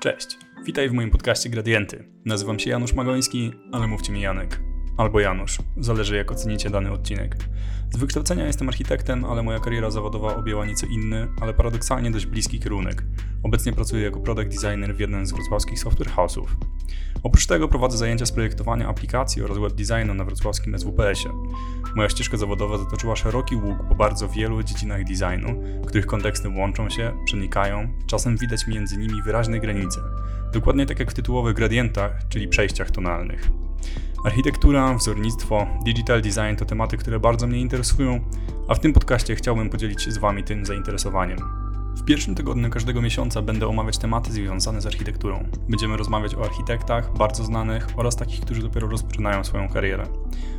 Cześć, witaj w moim podcaście Gradienty. Nazywam się Janusz Magoński, ale mówcie mi Janek. Albo Janusz, zależy jak ocenicie dany odcinek. Z wykształcenia jestem architektem, ale moja kariera zawodowa objęła nieco inny, ale paradoksalnie dość bliski kierunek. Obecnie pracuję jako product designer w jednym z wrocławskich software house'ów. Oprócz tego prowadzę zajęcia z projektowania aplikacji oraz web designu na wrocławskim SWPS-ie. Moja ścieżka zawodowa zatoczyła szeroki łuk po bardzo wielu dziedzinach designu, których konteksty łączą się, przenikają, czasem widać między nimi wyraźne granice. Dokładnie tak jak w tytułowych gradientach, czyli przejściach tonalnych. Architektura, wzornictwo, digital design to tematy, które bardzo mnie interesują, a w tym podcaście chciałbym podzielić się z Wami tym zainteresowaniem. W pierwszym tygodniu każdego miesiąca będę omawiać tematy związane z architekturą. Będziemy rozmawiać o architektach, bardzo znanych oraz takich, którzy dopiero rozpoczynają swoją karierę.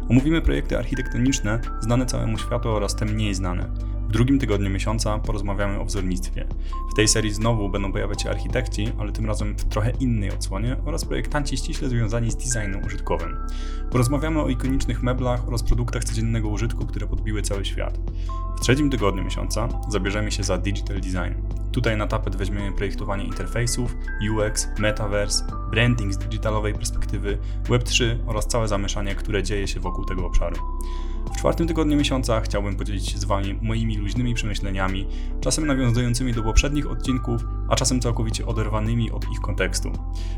Omówimy projekty architektoniczne znane całemu światu oraz te mniej znane. W drugim tygodniu miesiąca porozmawiamy o wzornictwie. W tej serii znowu będą pojawiać się architekci, ale tym razem w trochę innej odsłonie oraz projektanci ściśle związani z designem użytkowym. Porozmawiamy o ikonicznych meblach oraz produktach codziennego użytku, które podbiły cały świat. W trzecim tygodniu miesiąca zabierzemy się za digital design. Tutaj na tapet weźmiemy projektowanie interfejsów, UX, metaverse, branding z digitalowej perspektywy, Web3 oraz całe zamieszanie, które dzieje się wokół tego obszaru. Czwartym tygodniu miesiąca chciałbym podzielić się z Wami moimi luźnymi przemyśleniami, czasem nawiązującymi do poprzednich odcinków, a czasem całkowicie oderwanymi od ich kontekstu.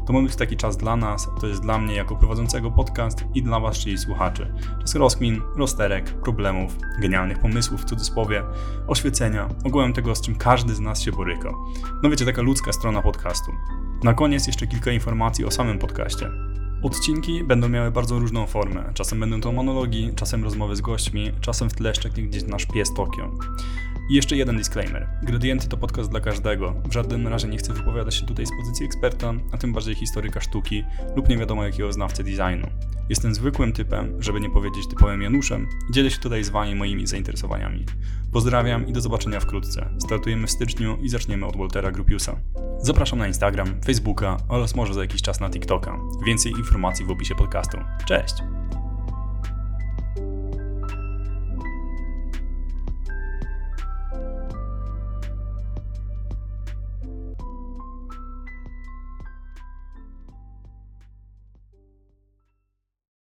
To ma być taki czas dla nas, to jest dla mnie jako prowadzącego podcast i dla Was, czyli słuchaczy. Czas rozkmin, rozterek, problemów, genialnych pomysłów w cudzysłowie, oświecenia, ogółem tego, z czym każdy z nas się boryka. No wiecie, taka ludzka strona podcastu. Na koniec jeszcze kilka informacji o samym podcaście. Odcinki będą miały bardzo różną formę. Czasem będą to monologi, czasem rozmowy z gośćmi, czasem w tle szczeknie gdzieś nasz pies Tokio. I jeszcze jeden disclaimer. Gradienty to podcast dla każdego. W żadnym razie nie chcę wypowiadać się tutaj z pozycji eksperta, a tym bardziej historyka sztuki lub nie wiadomo jakiego znawcy designu. Jestem zwykłym typem, żeby nie powiedzieć typowym Januszem i dzielę się tutaj z Wami moimi zainteresowaniami. Pozdrawiam i do zobaczenia wkrótce. Startujemy w styczniu i zaczniemy od Waltera Grupiusa. Zapraszam na Instagram, Facebooka oraz może za jakiś czas na TikToka. Więcej informacji w opisie podcastu. Cześć!